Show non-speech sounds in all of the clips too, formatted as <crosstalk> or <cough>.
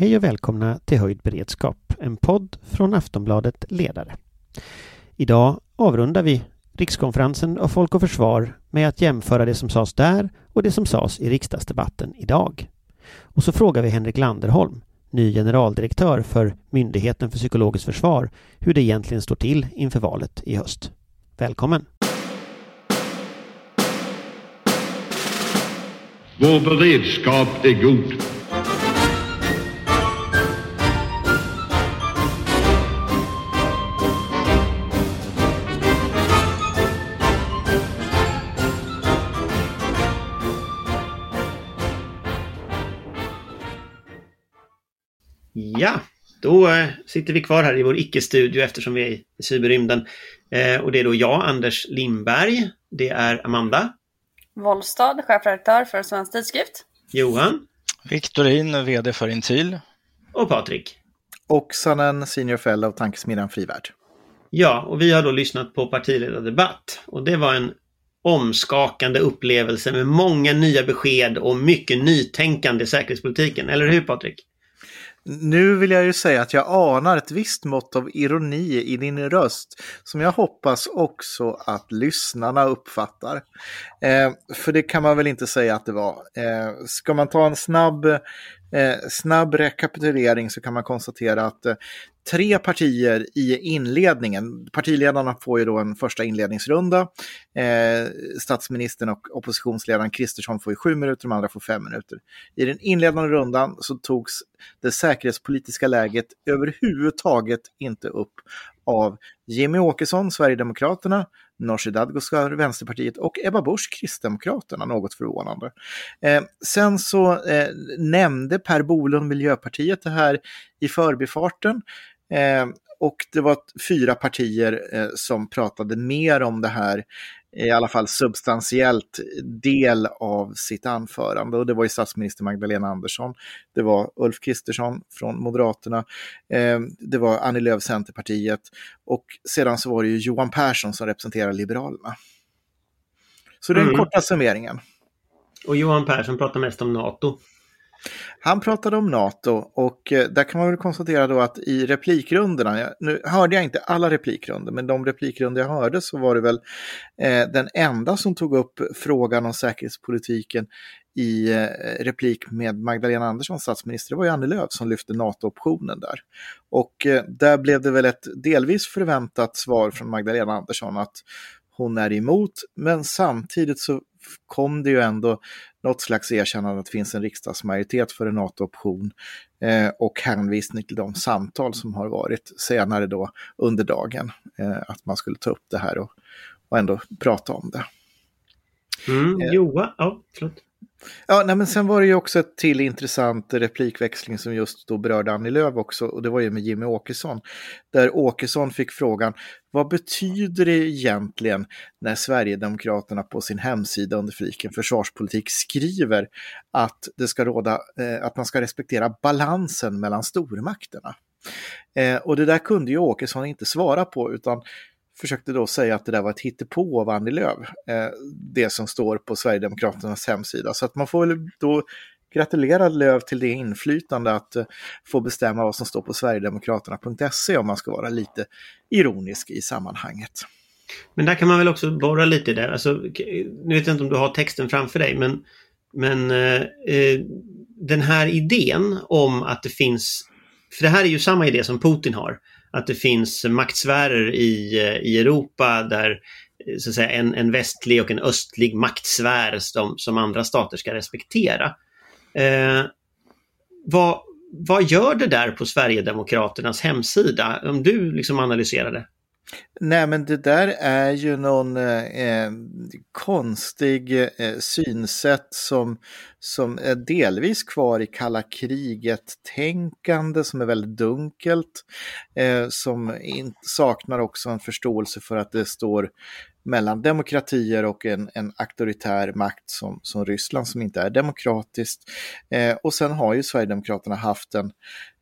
Hej och välkomna till Höjd beredskap, en podd från Aftonbladet Ledare. Idag avrundar vi rikskonferensen och Folk och Försvar med att jämföra det som sades där och det som sades i riksdagsdebatten idag. Och så frågar vi Henrik Landerholm, ny generaldirektör för Myndigheten för psykologiskt försvar, hur det egentligen står till inför valet i höst. Välkommen! Vår beredskap är god. Ja, då eh, sitter vi kvar här i vår icke-studio eftersom vi är i cyberrymden. Eh, och det är då jag, Anders Lindberg. Det är Amanda. Wollstad, chefredaktör för Svensk Tidskrift. Johan. Viktorin, VD för Intil. Och Patrik. Oksanen, Senior Fellow, Tankesmedjan Frivärd. Ja, och vi har då lyssnat på partiledardebatt. Och det var en omskakande upplevelse med många nya besked och mycket nytänkande i säkerhetspolitiken. Eller hur Patrik? Nu vill jag ju säga att jag anar ett visst mått av ironi i din röst som jag hoppas också att lyssnarna uppfattar. Eh, för det kan man väl inte säga att det var. Eh, ska man ta en snabb, eh, snabb rekapitulering så kan man konstatera att eh, tre partier i inledningen. Partiledarna får ju då en första inledningsrunda. Eh, statsministern och oppositionsledaren Kristersson får ju sju minuter, de andra får fem minuter. I den inledande rundan så togs det säkerhetspolitiska läget överhuvudtaget inte upp av Jimmy Åkesson, Sverigedemokraterna, Nooshi Dadgostar, Vänsterpartiet och Ebba Busch, Kristdemokraterna, något förvånande. Eh, sen så eh, nämnde Per Bolund, Miljöpartiet, det här i förbifarten. Eh, och det var fyra partier eh, som pratade mer om det här, i alla fall substantiellt del av sitt anförande. Och det var ju statsminister Magdalena Andersson, det var Ulf Kristersson från Moderaterna, eh, det var Annie Lööf, Centerpartiet och sedan så var det ju Johan Persson som representerar Liberalerna. Så det är den Mm. korta summeringen. Och Johan Persson pratar mest om NATO. Han pratade om NATO och eh, där kan man väl konstatera då att i replikrundorna, nu hörde jag inte alla replikrunder, men de replikrunder jag hörde så var det väl eh, den enda som tog upp frågan om säkerhetspolitiken i eh, replik med Magdalena Andersson, statsminister, det var ju Annie Lööf som lyfte NATO-optionen där. Och eh, där blev det väl ett delvis förväntat svar från Magdalena Andersson att hon är emot, men samtidigt så kom det ju ändå något slags erkännande att det finns en riksdagsmajoritet för en NATO-option eh, och hänvisning till de samtal som har varit senare då under dagen. Eh, att man skulle ta upp det här och, och ändå prata om det. Mm, Eh. Johan, ja, förlåt. Ja, nej, men sen var det ju också ett till intressant replikväxling som just då berörde Annie Lööf också och det var ju med Jimmy Åkesson. Där Åkesson fick frågan, vad betyder det egentligen när Sverigedemokraterna på sin hemsida under fliken försvarspolitik skriver att det ska råda, eh, att man ska respektera balansen mellan stormakterna? Eh, och det där kunde ju Åkesson inte svara på utan försökte då säga att det där var ett hittepå av Annie Lööf, eh, det som står på Sverigedemokraternas hemsida. Så att man får väl då gratulera Lööf till det inflytande att eh, få bestämma vad som står på sverigedemokraterna.se om man ska vara lite ironisk i sammanhanget. Men där kan man väl också borra lite i det. Alltså, nu vet jag inte om du har texten framför dig, men, men eh, eh, den här idén om att det finns, för det här är ju samma idé som Putin har, att det finns maktsfärer i, i Europa där eh, så att säga, en, en västlig och en östlig maktsfär som, som andra stater ska respektera. Eh, vad, vad gör det där på Sverigedemokraternas hemsida? Om du liksom analyserar det. Nej, men det där är ju någon eh, eh, konstig eh, synsätt som, som är delvis kvar i kalla kriget-tänkande som är väldigt dunkelt. Eh, som in, saknar också en förståelse för att det står mellan demokratier och en, en auktoritär makt som, som Ryssland som inte är demokratiskt. Eh, och sen har ju Sverigedemokraterna haft en,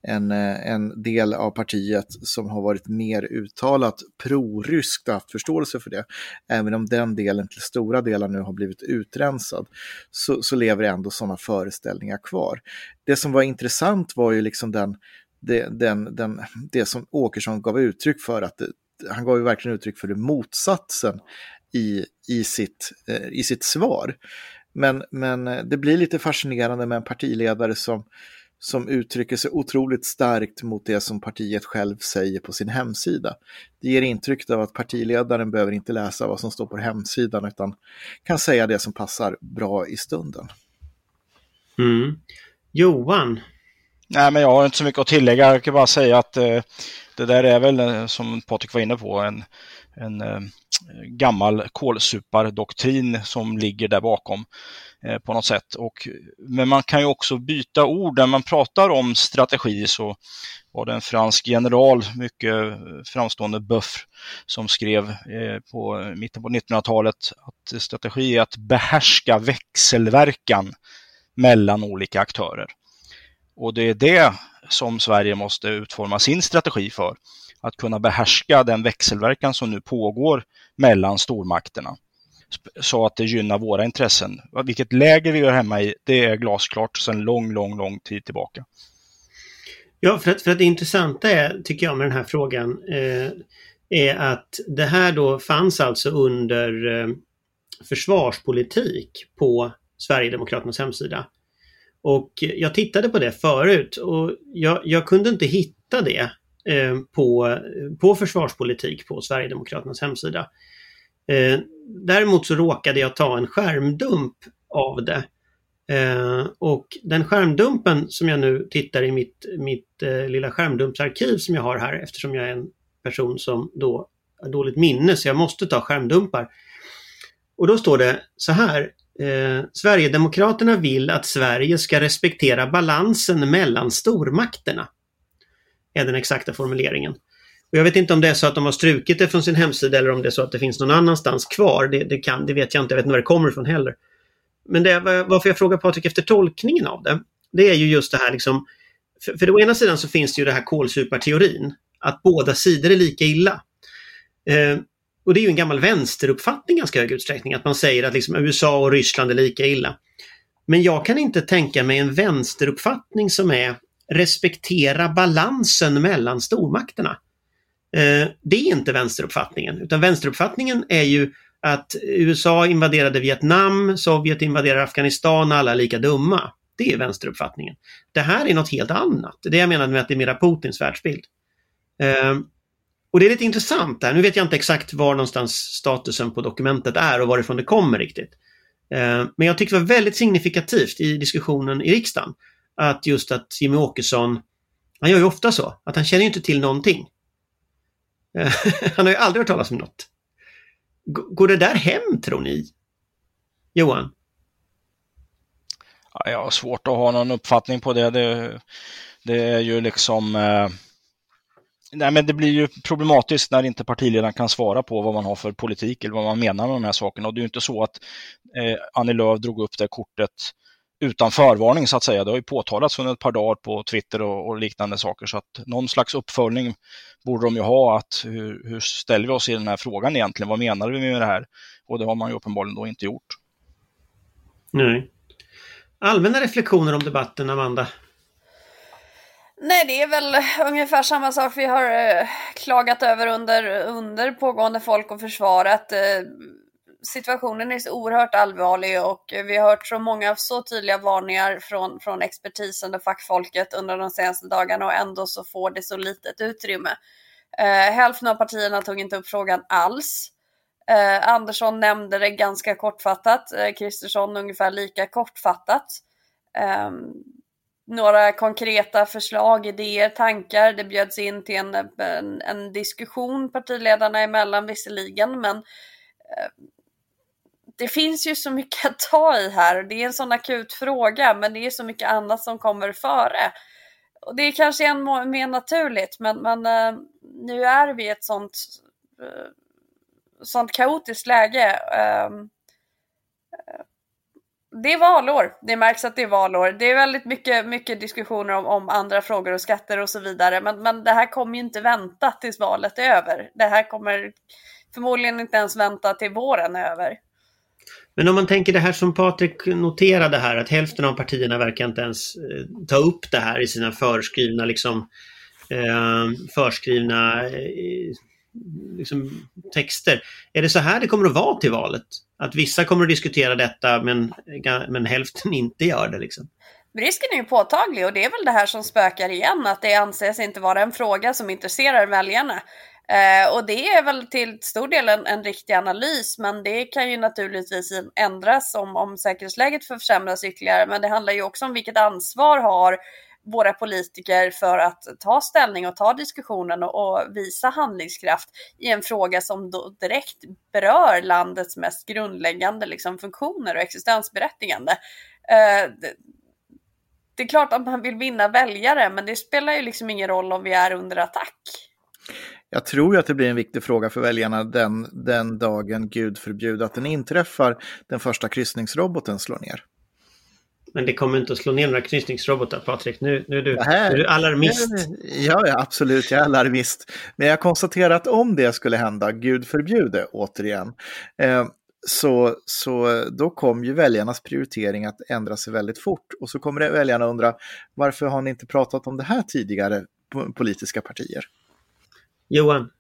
en, eh, en del av partiet som har varit mer uttalat proryskt och haft förståelse för det. Även om den delen till stora delar nu har blivit utrensad så, så lever ändå sådana föreställningar kvar. Det som var intressant var ju liksom den, det, den, den, det som Åkesson gav uttryck för, att det, han gav ju verkligen uttryck för det motsatsen i, i, sitt, eh, i sitt svar. Men, men eh, det blir lite fascinerande med en partiledare som, som uttrycker sig otroligt starkt mot det som partiet själv säger på sin hemsida. Det ger intryck av att partiledaren behöver inte läsa vad som står på hemsidan utan kan säga det som passar bra i stunden. Mm. Johan? Nej, men jag har inte så mycket att tillägga. Jag kan bara säga att eh, det där är väl, eh, som Patrik var inne på, en, en eh, gammal kolsupardoktrin som ligger där bakom eh, på något sätt. Och, men man kan ju också byta ord. När man pratar om strategi så var det en fransk general, mycket eh, framstående buff, som skrev eh, på mitten på 1900-talet att strategi är att behärska växelverkan mellan olika aktörer. Och det är det som Sverige måste utforma sin strategi för. Att kunna behärska den växelverkan som nu pågår mellan stormakterna. Så att det gynnar våra intressen. Vilket läge vi gör hemma i, det är glasklart sedan lång, lång, lång tid tillbaka. Ja, för att, för att det intressanta är, tycker jag med den här frågan, eh, är att det här då fanns alltså under eh, försvarspolitik på Sverigedemokraternas hemsida. Och jag tittade på det förut och jag, jag kunde inte hitta det eh, på, på försvarspolitik på Sverigedemokraternas hemsida. Eh, däremot så råkade jag ta en skärmdump av det. Eh, och den skärmdumpen som jag nu tittar i mitt, mitt eh, lilla skärmdumpsarkiv som jag har här eftersom jag är en person som då har dåligt minne så jag måste ta skärmdumpar. Och då står det så här Eh, Sverigedemokraterna vill att Sverige ska respektera balansen mellan stormakterna. Är den exakta formuleringen. Och jag vet inte om det är så att de har strukit det från sin hemsida eller om det är så att det finns någon annanstans kvar. Det, det, kan, det vet jag inte, jag vet inte var det kommer ifrån heller. Men det, varför jag frågar Patrik efter tolkningen av det, det är ju just det här liksom, för, för å ena sidan så finns det ju det här kolsuparteorin, att båda sidor är lika illa. Eh, och det är ju en gammal vänsteruppfattning i ganska hög utsträckning, att man säger att liksom USA och Ryssland är lika illa. Men jag kan inte tänka mig en vänsteruppfattning som är respektera balansen mellan stormakterna. Eh, det är inte vänsteruppfattningen, utan vänsteruppfattningen är ju att USA invaderade Vietnam, Sovjet invaderar Afghanistan, alla är lika dumma. Det är vänsteruppfattningen. Det här är något helt annat. Det jag menade med att det är mera Putins världsbild. Eh, och det är lite intressant där. Nu vet jag inte exakt var någonstans statusen på dokumentet är och varifrån det kommer riktigt. Eh, men jag tyckte det var väldigt signifikativt i diskussionen i riksdagen att just att Jimmy Åkesson, han gör ju ofta så, att han känner inte till någonting. Eh, <laughs> han har ju aldrig hört talas om något. Går det där hem tror ni? Johan? Jag har svårt att ha någon uppfattning på det. Det, det är ju liksom eh Nej, men det blir ju problematiskt när inte partiledaren kan svara på vad man har för politik eller vad man menar med de här sakerna. Och det är ju inte så att eh, Annie Lööf drog upp det kortet utan förvarning så att säga. Det har ju påtalats under ett par dagar på Twitter och, och, liknande saker. Så att någon slags uppföljning borde de ju ha. att hur, hur ställer vi oss i den här frågan egentligen? Vad menar vi med det här? Och det har man ju uppenbarligen då inte gjort. Nej. Allmänna reflektioner om debatten, Amanda? Nej, det är väl ungefär samma sak vi har eh, klagat över under, under pågående Folk och Försvaret. Eh, situationen är så oerhört allvarlig och vi har hört så många så tydliga varningar från, från expertisen och fackfolket under de senaste dagarna och ändå så får det så litet utrymme. Eh, hälften av partierna tog inte upp frågan alls. Eh, Andersson nämnde det ganska kortfattat, eh, Kristersson ungefär lika kortfattat. Ehm, några konkreta förslag, idéer, tankar. Det bjöds in till en, en, en diskussion partiledarna emellan visserligen, men eh, det finns ju så mycket att ta i här. Det är en sån akut fråga, men det är så mycket annat som kommer före. Och det är kanske än mer naturligt, men, men eh, nu är vi i ett sånt eh, sånt kaotiskt läge. Ehm, det är valår. Det märks att det är valår. Det är väldigt mycket, mycket diskussioner om, om andra frågor och skatter och så vidare. Men, men det här kommer ju inte vänta tills valet är över. Det här kommer förmodligen inte ens vänta till våren är över. Men om man tänker det här som Patrik noterade här, att hälften av partierna verkar inte ens eh, ta upp det här i sina förskrivna, liksom, eh, förskrivna eh, liksom, texter. Är det så här det kommer att vara till valet? Att vissa kommer att diskutera detta men, men hälften inte gör det? Liksom? Risken är ju påtaglig och det är väl det här som spökar igen, att det anses inte vara en fråga som intresserar väljarna. Eh, och det är väl till stor del en, en, riktig analys, men det kan ju naturligtvis ändras om, om säkerhetsläget försämras ytterligare. Men det handlar ju också om vilket ansvar har våra politiker för att ta ställning och ta diskussionen och, och visa handlingskraft i en fråga som direkt berör landets mest grundläggande liksom, funktioner och existensberättigande. Eh, det, det är klart att man vill vinna väljare, men det spelar ju liksom ingen roll om vi är under attack. Jag tror ju att det blir en viktig fråga för väljarna den, den dagen, gud förbjude, att den inträffar, den första kryssningsroboten slår ner. Men det kommer inte att slå ner några kryssningsrobotar, Patrik. Nu, nu, är, du, här, nu är du alarmist. Ja, ja, absolut, jag är alarmist. Men jag konstaterar att om det skulle hända, gud förbjude, återigen, eh, så, så då kommer ju väljarnas prioritering att ändra sig väldigt fort. Och så kommer väljarna undra, varför har ni inte pratat om det här tidigare, politiska partier? Johan?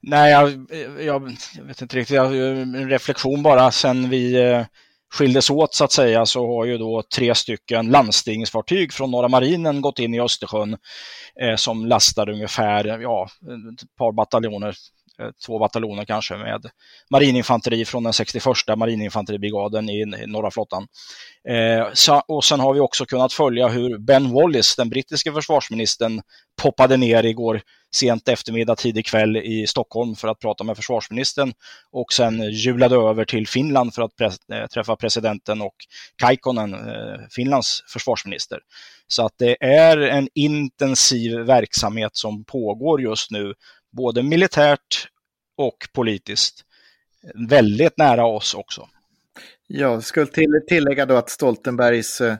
Nej, jag, jag, vet inte riktigt. En reflektion bara sen vi eh, skildes åt så att säga så har ju då tre stycken landstingsfartyg från Norra marinen gått in i Östersjön eh, som lastar ungefär ja, ett par bataljoner Eh, två bataljoner kanske med marininfanteri från den 61 marininfanteribrigaden i norra flottan. Eh, och sen har vi också kunnat följa hur Ben Wallace, den brittiske försvarsministern, poppade ner igår sent eftermiddag, tidig kväll i Stockholm för att prata med försvarsministern och sen julade över till Finland för att pre eh, träffa presidenten och Kaikkonen, eh, Finlands försvarsminister. Så att det är en intensiv verksamhet som pågår just nu både militärt och politiskt. Väldigt nära oss också. Jag skulle till, tillägga då att Stoltenbergs eh,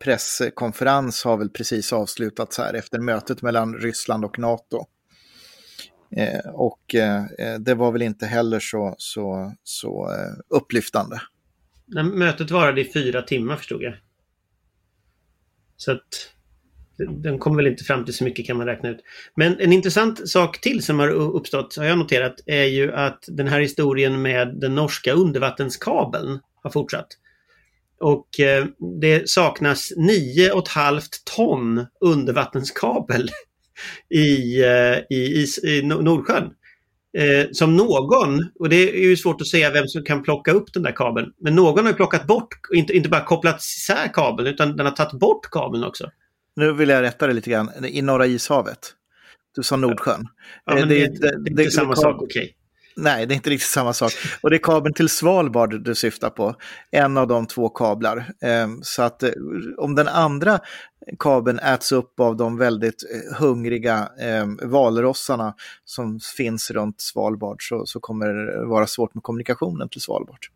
presskonferens har väl precis avslutats här efter mötet mellan Ryssland och NATO. Eh, och eh, det var väl inte heller så, så, så eh, upplyftande. Mötet varade i fyra timmar förstod jag. Så att den kommer väl inte fram till så mycket kan man räkna ut. Men en intressant sak till som har uppstått, har jag noterat, är ju att den här historien med den norska undervattenskabeln har fortsatt. Och eh, det saknas 9,5 ton undervattenskabel i, eh, i, i, i Nordsjön. Eh, som någon, och det är ju svårt att säga vem som kan plocka upp den där kabeln, men någon har plockat bort, inte, inte bara kopplat isär kabeln, utan den har tagit bort kabeln också. Nu vill jag rätta dig lite grann. I Norra ishavet. Du sa Nordsjön. Ja, det, det, det, det är inte samma sak, okej. Okay. Nej, det är inte riktigt samma sak. Och det är kabeln till Svalbard du syftar på. En av de två kablar. Ehm, så att eh, om den andra kabeln äts upp av de väldigt eh, hungriga ehm, valrossarna som finns runt Svalbard så, så kommer det vara svårt med kommunikationen till Svalbard.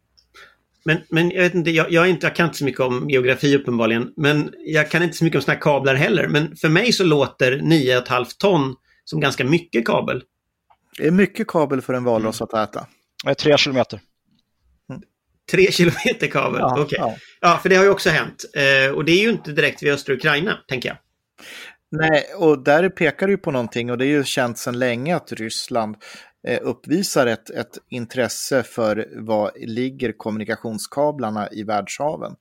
Men, men jag, vet inte, jag, jag, inte, jag kan inte så mycket om geografi uppenbarligen. Men jag kan inte så mycket om sådana här kablar heller. Men för mig så låter 9,5 ton som ganska mycket kabel. Det är mycket kabel för en valross att äta. Tre kilometer. Mm. Tre kilometer kabel, ja, okej. Okay. Ja. ja. för det har ju också hänt. Eh, och det är ju inte direkt vid östra Ukraina, tänker jag. Nej, och där pekar du på någonting och det är ju känt sedan länge att Ryssland Eh, Eh, uppvisar ett, ett intresse för vad ligger kommunikationskablarna i världshaven.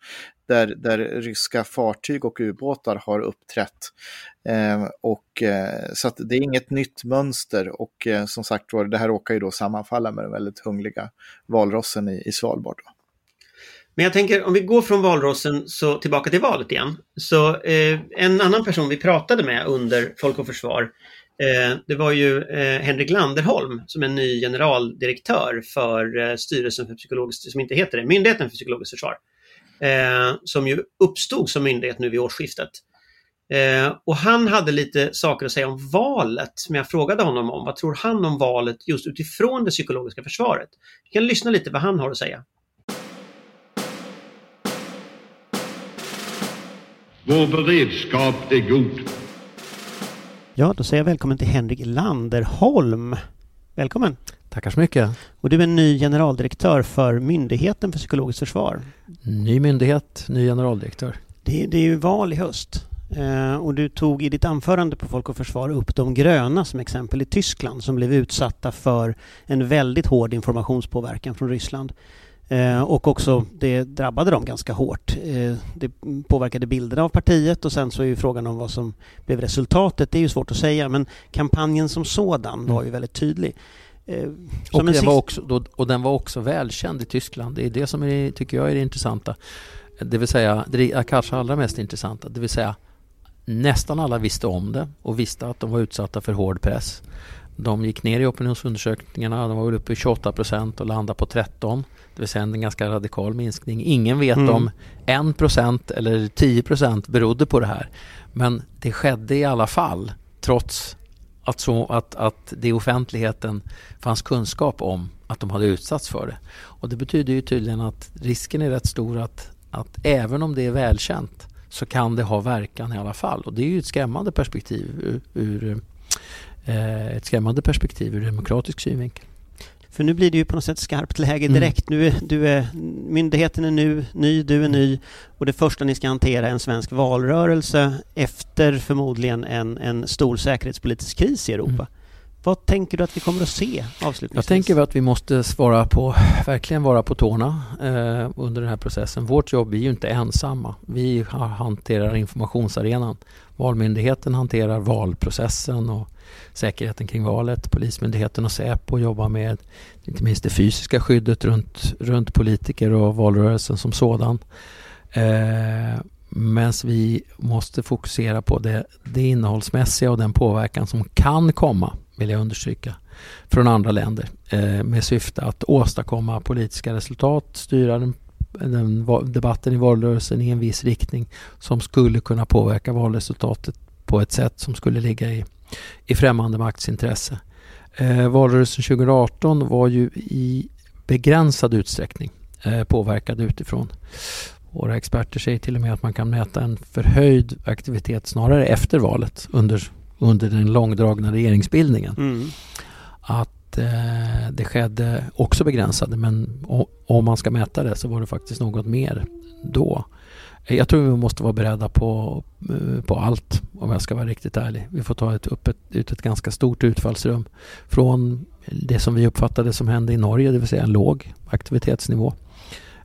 Där, där ryska fartyg och ubåtar har uppträtt. Eh, och, eh, så att det är inget nytt mönster och eh, som sagt var, det här råkar ju då sammanfalla med den väldigt hungliga valrossen i, i Svalbard. Men jag tänker om vi går från valrossen så tillbaka till valet igen. Så eh, en annan person vi pratade med under Folk och Försvar Eh, det var ju eh, Henrik Landerholm som är ny generaldirektör för eh, Styrelsen för psykologiskt, som inte heter det, Myndigheten för psykologiskt försvar. Som ju uppstod som myndighet nu vid årsskiftet. Och han hade lite saker att säga om valet men jag frågade honom om. Vad tror han om valet just utifrån det psykologiska försvaret? Vi kan lyssna lite vad han har att säga. Vår beredskap är god. Ja, då säger jag välkommen till Henrik Landerholm. Välkommen! Tackar så mycket. Och du är ny generaldirektör för Myndigheten för psykologiskt försvar. Ny myndighet, ny generaldirektör. Det, det är ju val i höst. Eh, och du tog i ditt anförande på Folk och Försvar upp de gröna som exempel i Tyskland som blev utsatta för en väldigt hård informationspåverkan från Ryssland. Eh, och också det drabbade dem ganska hårt. Eh, det påverkade bilderna av partiet och sen så är ju frågan om vad som blev resultatet. Det är ju svårt att säga men kampanjen som sådan var ju Mm. väldigt tydlig. Eh, Och den, var också, och den var också välkänd i Tyskland. Det är det som är, tycker jag är det intressanta. Det vill säga, det är kanske allra mest intressanta. Det vill säga, nästan alla visste om det och visste att de var utsatta för hård press. De gick ner i opinionsundersökningarna, de var väl uppe i 28 procent och landade på 13. Det vill säga en ganska radikal minskning. Ingen vet Mm. om 1 procent eller 10 procent berodde på det här. Men det skedde i alla fall trots att, så, att, att det i offentligheten fanns kunskap om att de hade utsatts för det. Och det betyder ju tydligen att risken är rätt stor att, att även om det är välkänt så kan det ha verkan i alla fall. Och det är ju ett skrämmande perspektiv ur, ur eh, ett skrämmande perspektiv ur demokratisk synvinkel. För nu blir det ju på något sätt skarpt läge Mm. direkt. Nu är, du är, myndigheten är nu ny, du är ny och det första ni ska hantera är en svensk valrörelse efter förmodligen en, en stor säkerhetspolitisk kris i Europa. Mm. Vad tänker du att vi kommer att se avslutningsvis? Jag tänker att vi måste svara på, verkligen vara på tårna eh, under den här processen. Vårt jobb, vi är ju inte ensamma. Vi ha- hanterar informationsarenan. Valmyndigheten hanterar valprocessen och säkerheten kring valet. Polismyndigheten och Säpo jobbar med inte minst det fysiska skyddet runt, runt politiker och valrörelsen som sådan. Eh, Medan vi måste fokusera på det, det innehållsmässiga och den påverkan som kan komma, vill jag understryka, från andra länder eh, med syfte att åstadkomma politiska resultat, styra den, den debatten i valrörelsen i en viss riktning som skulle kunna påverka valresultatet på ett sätt som skulle ligga i, i främmande makts intresse. Eh, valrörelsen 2018 var ju i begränsad utsträckning eh, påverkad utifrån. Våra experter säger till och med att man kan mäta en förhöjd aktivitet snarare efter valet under, under den långdragna regeringsbildningen Mm. att eh, det skedde också begränsade men o- om man ska mäta det så var det faktiskt något mer då. Jag tror vi måste vara beredda på, eh, på allt om jag ska vara riktigt ärlig. Vi får ta ett, upp ett, ut ett ganska stort utfallsrum från det som vi uppfattade som hände i Norge, det vill säga en låg aktivitetsnivå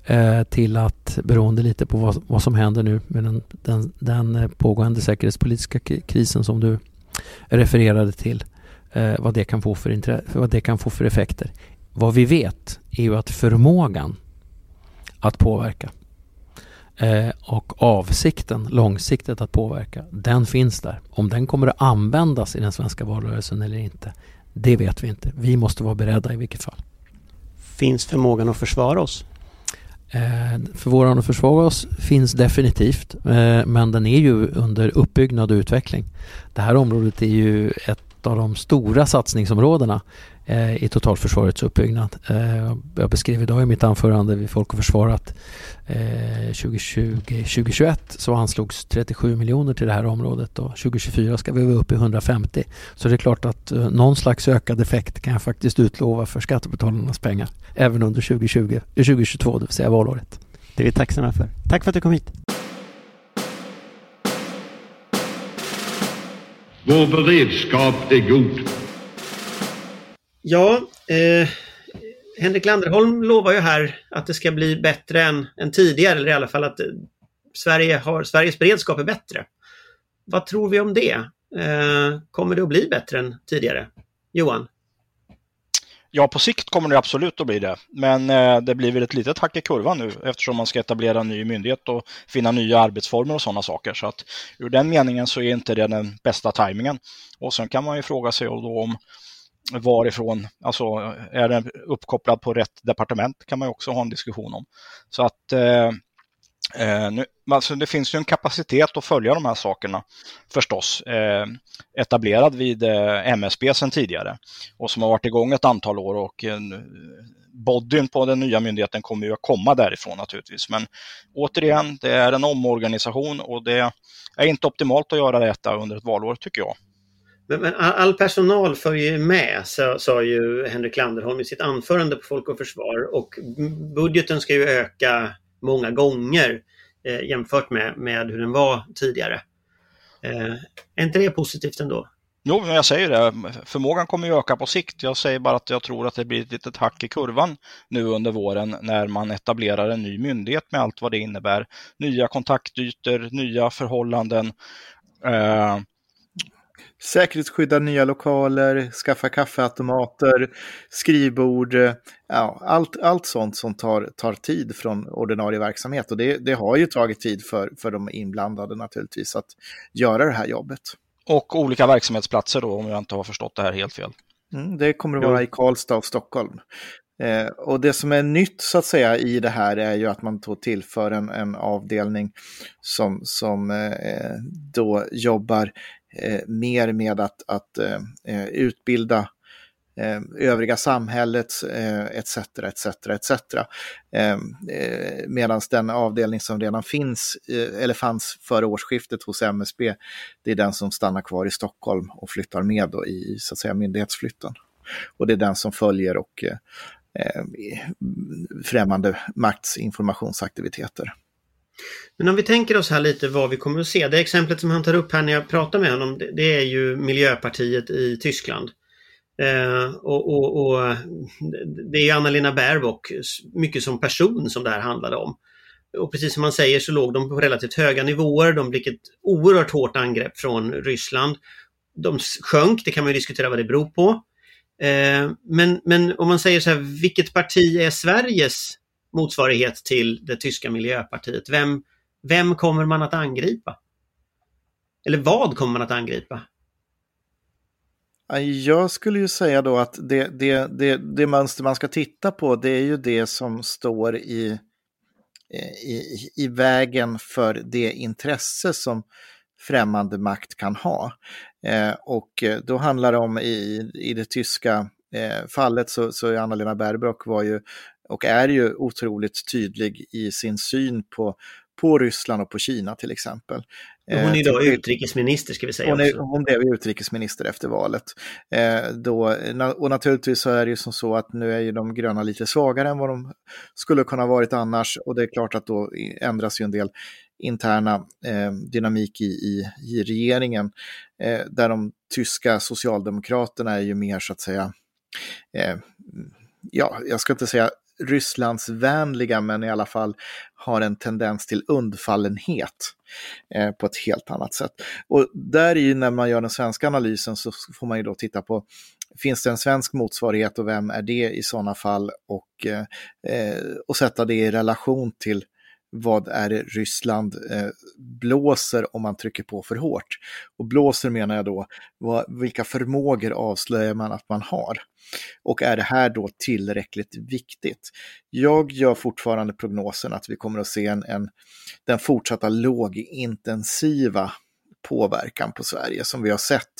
eh, till att beroende lite på vad, vad som händer nu med den, den, den pågående säkerhetspolitiska krisen som du refererade till eh, vad, det kan få för intre- vad det kan få för effekter. Vad vi vet är ju att förmågan att påverka eh, och avsikten långsiktigt att påverka, den finns där. Om den kommer att användas i den svenska valrörelsen eller inte, det vet vi inte. Vi måste vara beredda i vilket fall. Finns förmågan att försvara oss? Eh, förmågan att försvara oss finns definitivt, eh, men den är ju under uppbyggnad och utveckling. Det här området är ju ett av de stora satsningsområdena eh, i totalförsvarets uppbyggnad. Eh, jag beskrev idag i mitt anförande vid Folk och Försvar att eh, 2020-2021 så anslogs 37 miljoner till det här området och 2024 ska vi vara uppe i 150. Så det är klart att eh, någon slags ökad effekt kan jag faktiskt utlova för skattebetalarnas pengar även under 2020, 2022, eh, det vill säga valåret. Det är vi tacksamma för. Tack för att du kom hit. Vår beredskap är god. Ja, eh, Henrik Landerholm lovar ju här att det ska bli bättre än, än tidigare, eller i alla fall att eh, Sverige har, Sveriges beredskap är bättre. Vad tror vi om det? Eh, kommer det att bli bättre än tidigare? Johan? Ja, på sikt kommer det absolut att bli det. Men eh, det blir väl ett litet hack i kurvan nu eftersom man ska etablera en ny myndighet och finna nya arbetsformer och sådana saker. Så att ur den meningen så är inte det den bästa tajmingen. Och sen kan man ju fråga sig då om varifrån, alltså är den uppkopplad på rätt departement kan man ju också ha en diskussion om. Så att eh, Eh, nu, alltså det finns ju en kapacitet att följa de här sakerna förstås. Eh, etablerad vid eh, MSB sedan tidigare och som har varit igång ett antal år och eh, bodyn på den nya myndigheten kommer ju att komma därifrån naturligtvis. Men återigen, det är en omorganisation och det är inte optimalt att göra detta under ett valår tycker jag. Men, men all personal följer med, sa, sa ju Henrik Landerholm i sitt anförande på Folk och Försvar och budgeten ska ju öka många gånger eh, jämfört med, med hur den var tidigare. Eh, är inte det positivt ändå? Jo, men jag säger det. Förmågan kommer ju öka på sikt. Jag säger bara att jag tror att det blir ett litet hack i kurvan nu under våren när man etablerar en ny myndighet med allt vad det innebär. Nya kontaktytor, nya förhållanden. Eh, Säkerhetsskydda nya lokaler, skaffa kaffeautomater, skrivbord, ja, allt, allt sånt som tar, tar tid från ordinarie verksamhet. Och det, det har ju tagit tid för, för de inblandade naturligtvis att göra det här jobbet. Och olika verksamhetsplatser då, om jag inte har förstått det här helt fel. Mm, det kommer att vara i Karlstad och Stockholm. Eh, och det som är nytt så att säga i det här är ju att man då tillför en, en avdelning som, som eh, då jobbar eh, Eh, mer med att, att eh, eh utbilda eh, övriga samhället etc. etc. etc. Medan den avdelning som redan finns, eh, eller fanns före årsskiftet hos MSB, det är den som stannar kvar i Stockholm och flyttar med då i så att säga, myndighetsflytten. Och det är den som följer och eh, främmande makts informationsaktiviteter. Men om vi tänker oss här lite vad vi kommer att se. Det exemplet som han tar upp här när jag pratar med honom, det, är ju Miljöpartiet i Tyskland. Eh, och, och, och, det är Anna-Lena Baerbock, mycket som person som det här handlade om. Och precis som man säger så låg de på relativt höga nivåer. De fick ett oerhört hårt angrepp från Ryssland. De sjönk, det kan man ju diskutera vad det beror på. Eh, men, men om man säger så här, vilket parti är Sveriges motsvarighet till det tyska miljöpartiet? Vem, vem kommer man att angripa? Eller vad kommer man att angripa? Jag skulle ju säga då att det, det, det, det mönster man ska titta på det är ju det som står i, eh, i, i vägen för det intresse som främmande makt kan ha. Eh, och då handlar det om i, i det tyska eh, fallet så, så Anna-Lena Baerbock var ju och är ju otroligt tydlig i sin syn på, på Ryssland och på Kina till exempel. Hon är idag eh, utrikesminister ska vi säga. Hon, är, hon blev utrikesminister efter valet. Eh, då, och naturligtvis så är det ju som så att nu är ju de gröna lite svagare än vad de skulle kunna varit annars och det är klart att då ändras ju en del interna eh, dynamik i, i, i regeringen eh, där de tyska socialdemokraterna är ju mer så att säga eh, ja, jag ska inte säga Rysslandsvänliga men i alla fall har en tendens till undfallenhet eh, på ett helt annat sätt. Och där i när man gör den svenska analysen så får man ju då titta på Finns det en svensk motsvarighet och vem är det i sådana fall? Och, eh, eh, och sätta det i relation till vad är det Ryssland eh, blåser om man trycker på för hårt? Och blåser menar jag då, vad, vilka förmågor avslöjar man att man har? Och är det här då tillräckligt viktigt? Jag gör fortfarande prognosen att vi kommer att se en, en den fortsatta lågintensiva påverkan på Sverige som vi har sett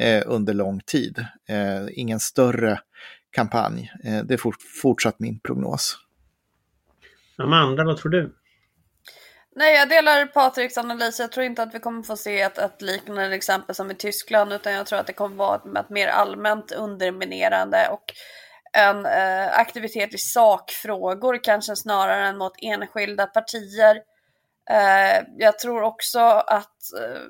eh, under lång tid. Eh, ingen större kampanj. Eh, det är fort, fortsatt min prognos. Amanda, vad tror du? Nej, jag delar Patriks analys. Jag tror inte att vi kommer få se ett, ett liknande exempel som i Tyskland, utan jag tror att det kommer vara ett, ett mer allmänt underminerande och en eh, aktivitet i sakfrågor kanske snarare än mot enskilda partier. Eh, jag tror också att eh,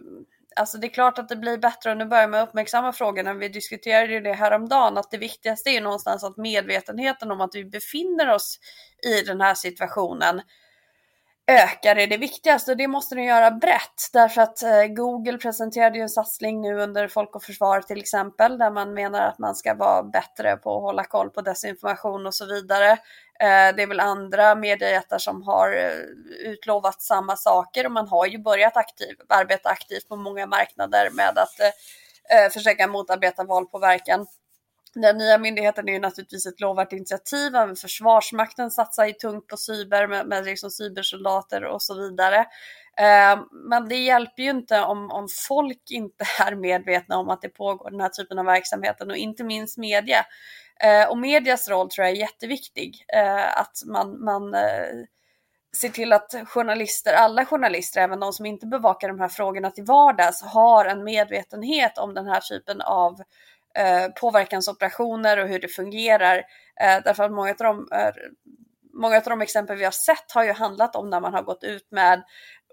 Alltså det är klart att det blir bättre och nu börjar man uppmärksamma frågorna. Vi diskuterade ju det häromdagen att det viktigaste är någonstans att medvetenheten om att vi befinner oss i den här situationen ökar är det viktigaste och det måste den göra brett därför att eh, Google presenterade ju en satsning nu under Folk och Försvar till exempel där man menar att man ska vara bättre på att hålla koll på desinformation och så vidare. Eh, det är väl andra mediejättar som har eh, utlovat samma saker och man har ju börjat aktiv, arbeta aktivt på många marknader med att eh, försöka motarbeta valpåverkan. Den nya myndigheten är ju naturligtvis ett lovvärt initiativ. Även Försvarsmakten satsar ju tungt på cyber med, med liksom cybersoldater och så vidare. Eh, men det hjälper ju inte om, om folk inte <laughs> är medvetna om att det pågår den här typen av verksamheten och inte minst media. Eh, och medias roll tror jag är jätteviktig. Eh, att man, man eh, ser till att journalister, alla journalister, även de som inte bevakar de här frågorna till vardags, har en medvetenhet om den här typen av eh, påverkansoperationer och hur det fungerar. Eh, därför att många av, de, eh, många av de exempel vi har sett har ju handlat om när man har gått ut med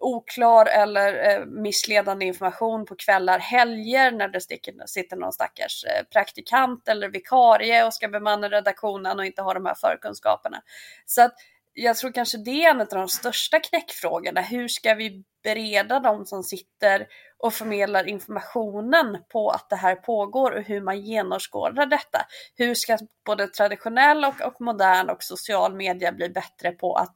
oklar eller eh, missledande information på kvällar, helger när det sticker, sitter någon stackars eh, praktikant eller vikarie och ska bemanna redaktionen och inte har de här förkunskaperna. Så att jag tror kanske det är en av de största knäckfrågorna. Hur ska vi bereda de som sitter och förmedlar informationen på att det här pågår och hur man genomskådar detta? Hur ska både traditionell och, och modern och social media bli bättre på att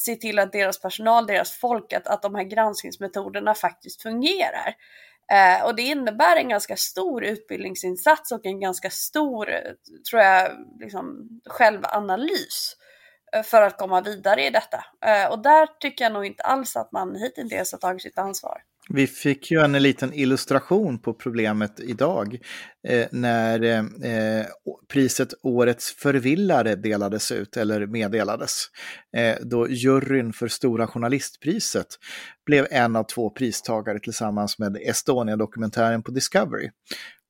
se till att deras personal, deras folk, att, att de här granskningsmetoderna faktiskt fungerar? Eh, och det innebär en ganska stor utbildningsinsats och en ganska stor, tror jag, liksom, självanalys eh, för att komma vidare i detta. Eh, och där tycker jag nog inte alls att man hittills har tagit sitt ansvar. Vi fick ju en liten illustration på problemet idag eh, när eh, priset Årets förvillare delades ut, eller meddelades. Eh, då juryn för Stora Journalistpriset blev en av två pristagare tillsammans med Estonia-dokumentären på Discovery.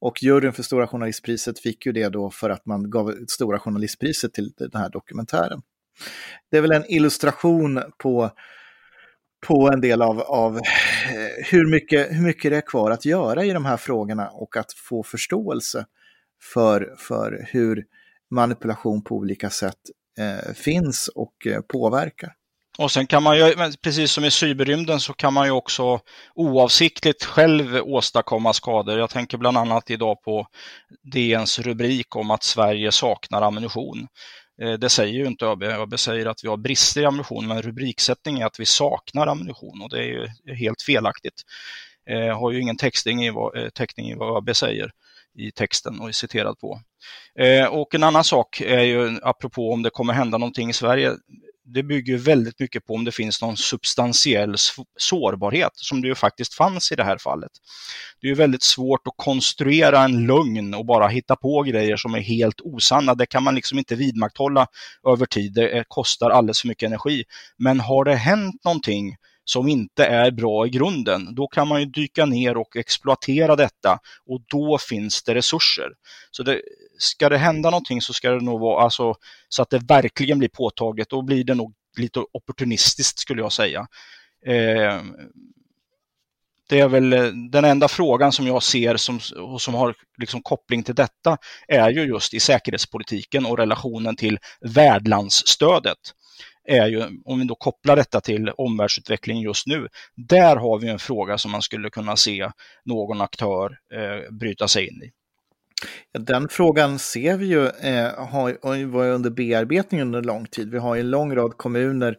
Och juryn för Stora Journalistpriset fick ju det då för att man gav Stora Journalistpriset till den här dokumentären det är väl en illustration på, på en del av, av eh, hur, mycket, hur mycket det är kvar att göra i de här frågorna och att få förståelse för, för hur manipulation på olika sätt eh, finns och eh, påverkar. Och sen kan man ju, precis som i cyberrymden, så kan man ju också oavsiktligt själv åstadkomma skador. Jag tänker bland annat idag på DNs rubrik om att Sverige saknar ammunition. Eh, det säger ju inte ÖB. ÖB säger att vi har brister i ammunition, men rubriksättning är att vi saknar ammunition och det är ju helt felaktigt. Jag har ju ingen textning i vad, eh, täckning i vad ÖB säger i texten och är citerad på. Och en annan sak är ju, apropå om det kommer hända någonting i Sverige, det bygger väldigt mycket på om det finns någon substantiell sårbarhet som det ju faktiskt fanns i det här fallet. Det är ju väldigt svårt att konstruera en lögn och bara hitta på grejer som är helt osanna. Det kan man liksom inte vidmakthålla över tid. Det eh, kostar alldeles för mycket energi. Men har det hänt någonting som inte är bra i grunden, då kan man ju dyka ner och exploatera detta och då finns det resurser. Så det, ska det hända någonting så ska det nog vara alltså, så att det verkligen blir påtagligt. Då blir det nog lite opportunistiskt skulle jag säga. Eh, det är väl eh, den enda frågan som jag ser som, som har liksom koppling till detta är ju just i säkerhetspolitiken och relationen till värdlandsstödet är ju, om vi då kopplar detta till omvärldsutvecklingen just nu, där har vi en fråga som man skulle kunna se någon aktör eh, bryta sig in i. Den frågan ser vi ju eh, har, var under bearbetning under lång tid. Vi har ju en lång rad kommuner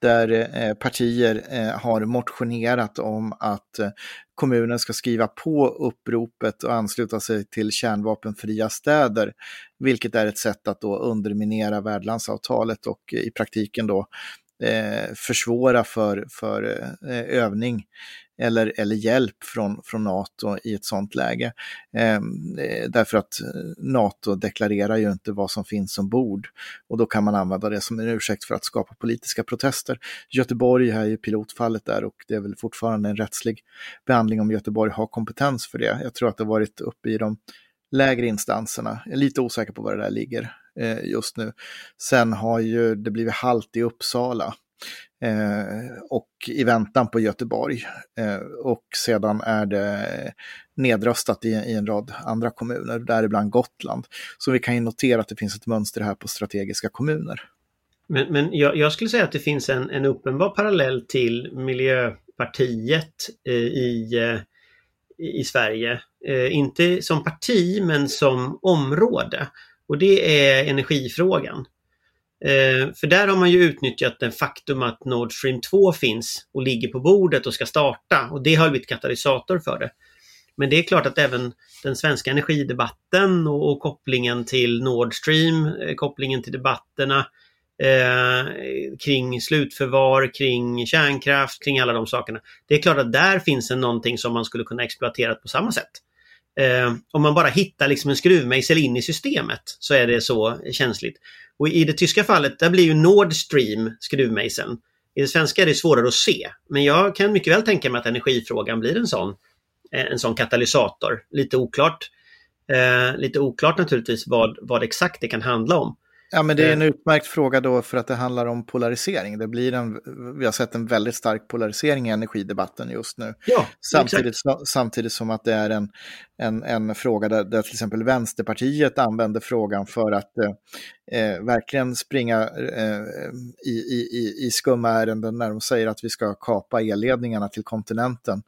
där eh, partier eh, har motionerat om att eh, kommunen ska skriva på uppropet och ansluta sig till kärnvapenfria städer, vilket är ett sätt att då underminera värdlandsavtalet och eh, i praktiken då eh, försvåra för, för eh, övning eller, eller hjälp från, från NATO i ett sådant läge. Ehm, eh, därför att eh, NATO deklarerar ju inte vad som finns ombord och då kan man använda det som en ursäkt för att skapa politiska protester. Göteborg är ju pilotfallet där och det är väl fortfarande en rättslig behandling om Göteborg har kompetens för det. Jag tror att det varit uppe i de lägre instanserna. Jag är lite osäker på var det där ligger eh, just nu. Sen har ju det blivit halt i Uppsala Eh, och i väntan på Göteborg. Eh, och sedan är det nedröstat i, en rad andra kommuner, däribland Gotland. Så vi kan ju notera att det finns ett mönster här på strategiska kommuner. Men, men jag, jag skulle säga att det finns en, en uppenbar parallell till Miljöpartiet eh, i, i Sverige. Inte som parti men som område. Och det är energifrågan. Eh, för där har man ju utnyttjat den faktum att Nord Stream 2 finns och ligger på bordet och ska starta och det har blivit katalysator för det. Men det är klart att även den svenska energidebatten och, och kopplingen till Nord Stream, eh, kopplingen till debatterna eh, kring slutförvar, kring kärnkraft, kring alla de sakerna. Det är klart att där finns det någonting som man skulle kunna exploatera på samma sätt. Eh, om man bara hittar liksom en skruvmejsel in i systemet så är det så känsligt. Och i det tyska fallet, där blir ju Nord Stream skruvmejseln. I det svenska är det svårare att se. Men jag kan mycket väl tänka mig att energifrågan blir en sån, eh, en sån katalysator. Lite oklart. Eh, lite oklart naturligtvis vad, vad exakt det kan handla om. Ja, men det är en Eh. utmärkt fråga då för att det handlar om polarisering. Det blir en, vi har sett en väldigt stark polarisering i energidebatten just nu. Ja, Samtidigt, exakt. sa- samtidigt som att det är en, en, en fråga där, där till exempel Vänsterpartiet använder frågan för att eh, eh, verkligen springa eh, i, i, i- i skumma ärenden när de säger att vi ska kapa elledningarna till kontinenten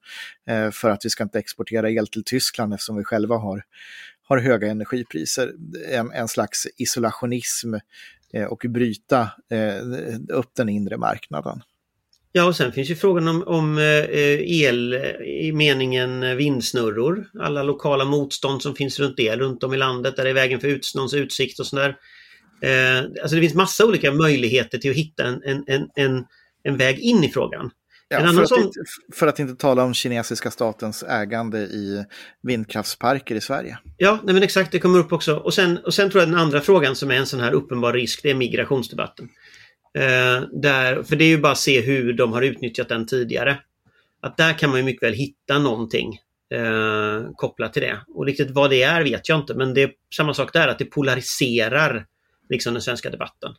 eh, för att vi ska inte exportera el till Tyskland eftersom vi själva har, har höga energipriser. En, en slags isolationism eh, och bryta eh, upp den inre marknaden. Ja, och sen finns ju frågan om, om eh, el i meningen vindsnurror. Alla lokala motstånd som finns runt det, runt om i landet, där det är vägen för ut, någons utsikt och sådär. Eh, alltså det finns massa olika möjligheter till att hitta en, en, en, en, en väg in i frågan. Ja, En för, att inte, för att inte tala om kinesiska statens ägande i vindkraftsparker i Sverige. Ja, nej men exakt, det kommer upp också. Och sen, och sen tror jag den andra frågan som är en sån här uppenbar risk, det är migrationsdebatten. Eh, där, för det är ju bara att se hur de har utnyttjat den tidigare. Att där kan man ju mycket väl hitta någonting eh, kopplat till det. Och riktigt vad det är vet jag inte, men det är samma sak där, att det polariserar liksom den svenska debatten.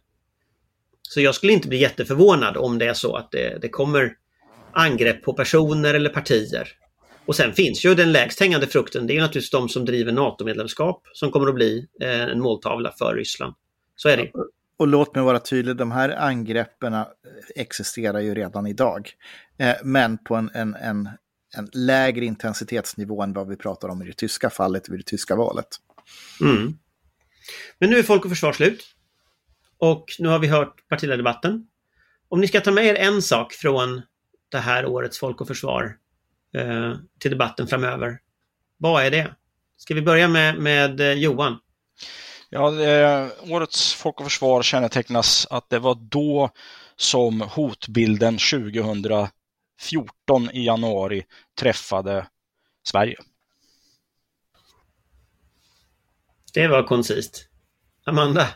Så jag skulle inte bli jätteförvånad om det är så att det, det kommer angrepp på personer eller partier. Och sen finns ju den lägst hängande frukten, det är ju naturligtvis de som driver NATO-medlemskap som kommer att bli eh, en måltavla för Ryssland. Så är det. Och låt mig vara tydlig, de här angreppen eh, existerar ju redan idag. Eh, men på en, en, en, en lägre intensitetsnivå än vad vi pratar om i det tyska fallet vid det tyska valet. Mm. Men nu är Folk och Försvar slut. Och nu har vi hört partiledardebatten. Om ni ska ta med er en sak från det här årets Folk och Försvar eh, till debatten framöver. Vad är det? Ska vi börja med, med eh, Johan? Ja, eh, årets Folk och Försvar kännetecknas att det var då som hotbilden 2014 i januari träffade Sverige. Det var koncist. Amanda?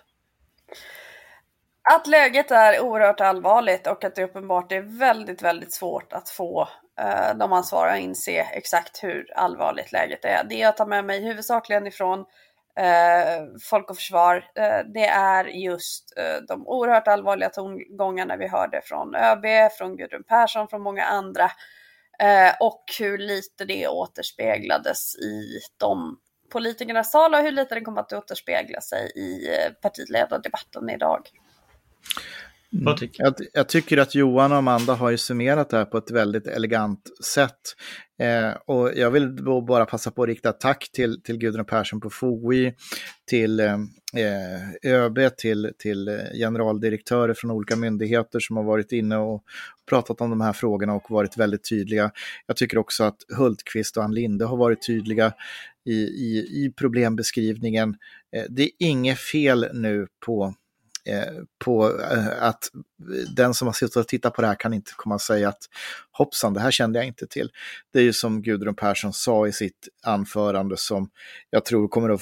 Att läget är oerhört allvarligt och att det uppenbart är väldigt, väldigt svårt att få eh, de ansvariga att inse exakt hur allvarligt läget är. Det jag tar med mig huvudsakligen ifrån eh, Folk och Försvar, eh, det är just eh, de oerhört allvarliga tongångarna vi hörde från ÖB, från Gudrun Persson, från många andra eh, och hur lite det återspeglades i de politikernas tal och hur lite det kommer att återspegla sig i eh, partiledardebatten idag. Patrik? Jag, jag tycker att Johan och Amanda har ju summerat det här på ett väldigt elegant sätt. Eh, och jag vill då bara passa på att rikta tack till, till Gudrun Persson på FOI, till eh, ÖB, till, till eh, generaldirektörer från olika myndigheter som har varit inne och pratat om de här frågorna och varit väldigt tydliga. Jag tycker också att Hultqvist och Ann Linde har varit tydliga i, i, i problembeskrivningen. Eh, det är inget fel nu på Eh, på eh, att den som har suttit och tittat på det här kan inte komma och säga att hoppsan, det här kände jag inte till. Det är ju som Gudrun Persson sa i sitt anförande som jag tror kommer att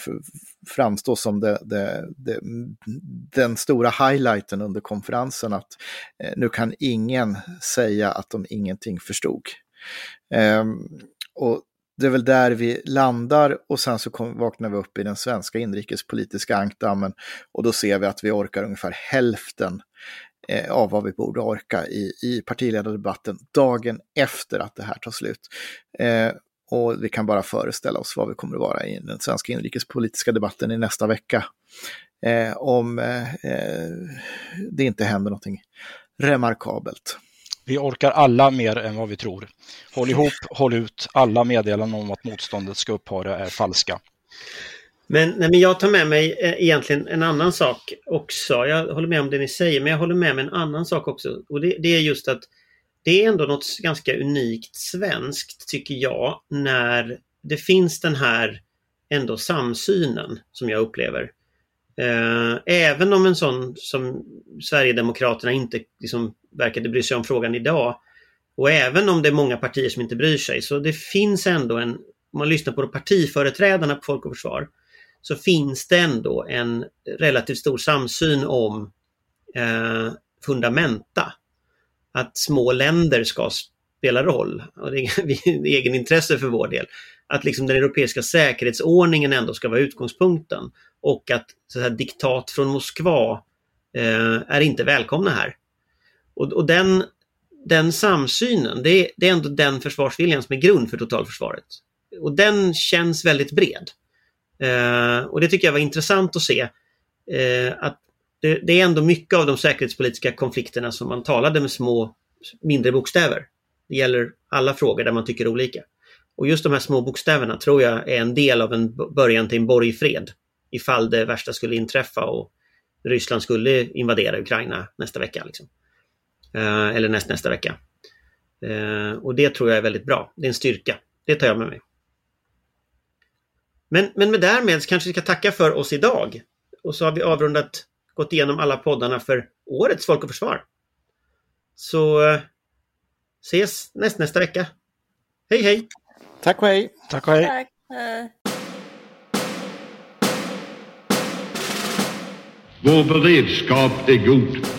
framstå som det, det, det, den stora highlighten under konferensen att eh, nu kan ingen säga att de ingenting förstod. Ehm, och det är väl där vi landar och sen så kom, vaknar vi upp i den svenska inrikespolitiska ankdammen och då ser vi att vi orkar ungefär hälften eh, av vad vi borde orka i, i partiledardebatten dagen efter att det här tar slut. Eh, och vi kan bara föreställa oss vad vi kommer att vara i den svenska inrikespolitiska debatten i nästa vecka. Eh, om eh, eh det inte händer någonting remarkabelt. Vi orkar alla mer än vad vi tror. Håll ihop, håll ut. Alla meddelanden om att motståndet ska upphöra är falska. Men, nej, men jag tar med mig eh, egentligen en annan sak också. Jag håller med om det ni säger, men jag håller med mig en annan sak också. Och det, det är just att det är ändå något ganska unikt svenskt, tycker jag, när det finns den här ändå samsynen som jag upplever. Eh, även om en sån som Sverigedemokraterna inte liksom verkade bry sig om frågan idag och även om det är många partier som inte bryr sig så det finns ändå en, om man lyssnar på partiföreträdarna på Folk och Försvar, så finns det ändå en relativt stor samsyn om eh, fundamenta. Att små länder ska spelar roll. Och det är <laughs> egenintresse för vår del. Att liksom den europeiska säkerhetsordningen ändå ska vara utgångspunkten. Och att så här, diktat från Moskva eh, är inte välkomna här. Och, och den, den samsynen, det är, det är ändå den försvarsviljan som är grund för totalförsvaret. Och den känns väldigt bred. Eh, och det tycker jag var intressant att se. Eh, att det, det, är ändå mycket av de säkerhetspolitiska konflikterna som man talade med små, mindre bokstäver. Det gäller alla frågor där man tycker olika. Och just de här små bokstäverna tror jag är en del av en början till en borgfred. Ifall det värsta skulle inträffa och Ryssland skulle invadera Ukraina nästa vecka. Liksom. Eh, eller näst, nästa vecka. Eh, och det tror jag är väldigt bra. Det är en styrka. Det tar jag med mig. Men, men med därmed kanske vi ska tacka för oss idag. Och så har vi avrundat, gått igenom alla poddarna för årets Folk och Försvar. Så eh, ses näst, nästa vecka. Hej hej! Tack och hej! Tack och hej! Tack. Vår beredskap är god.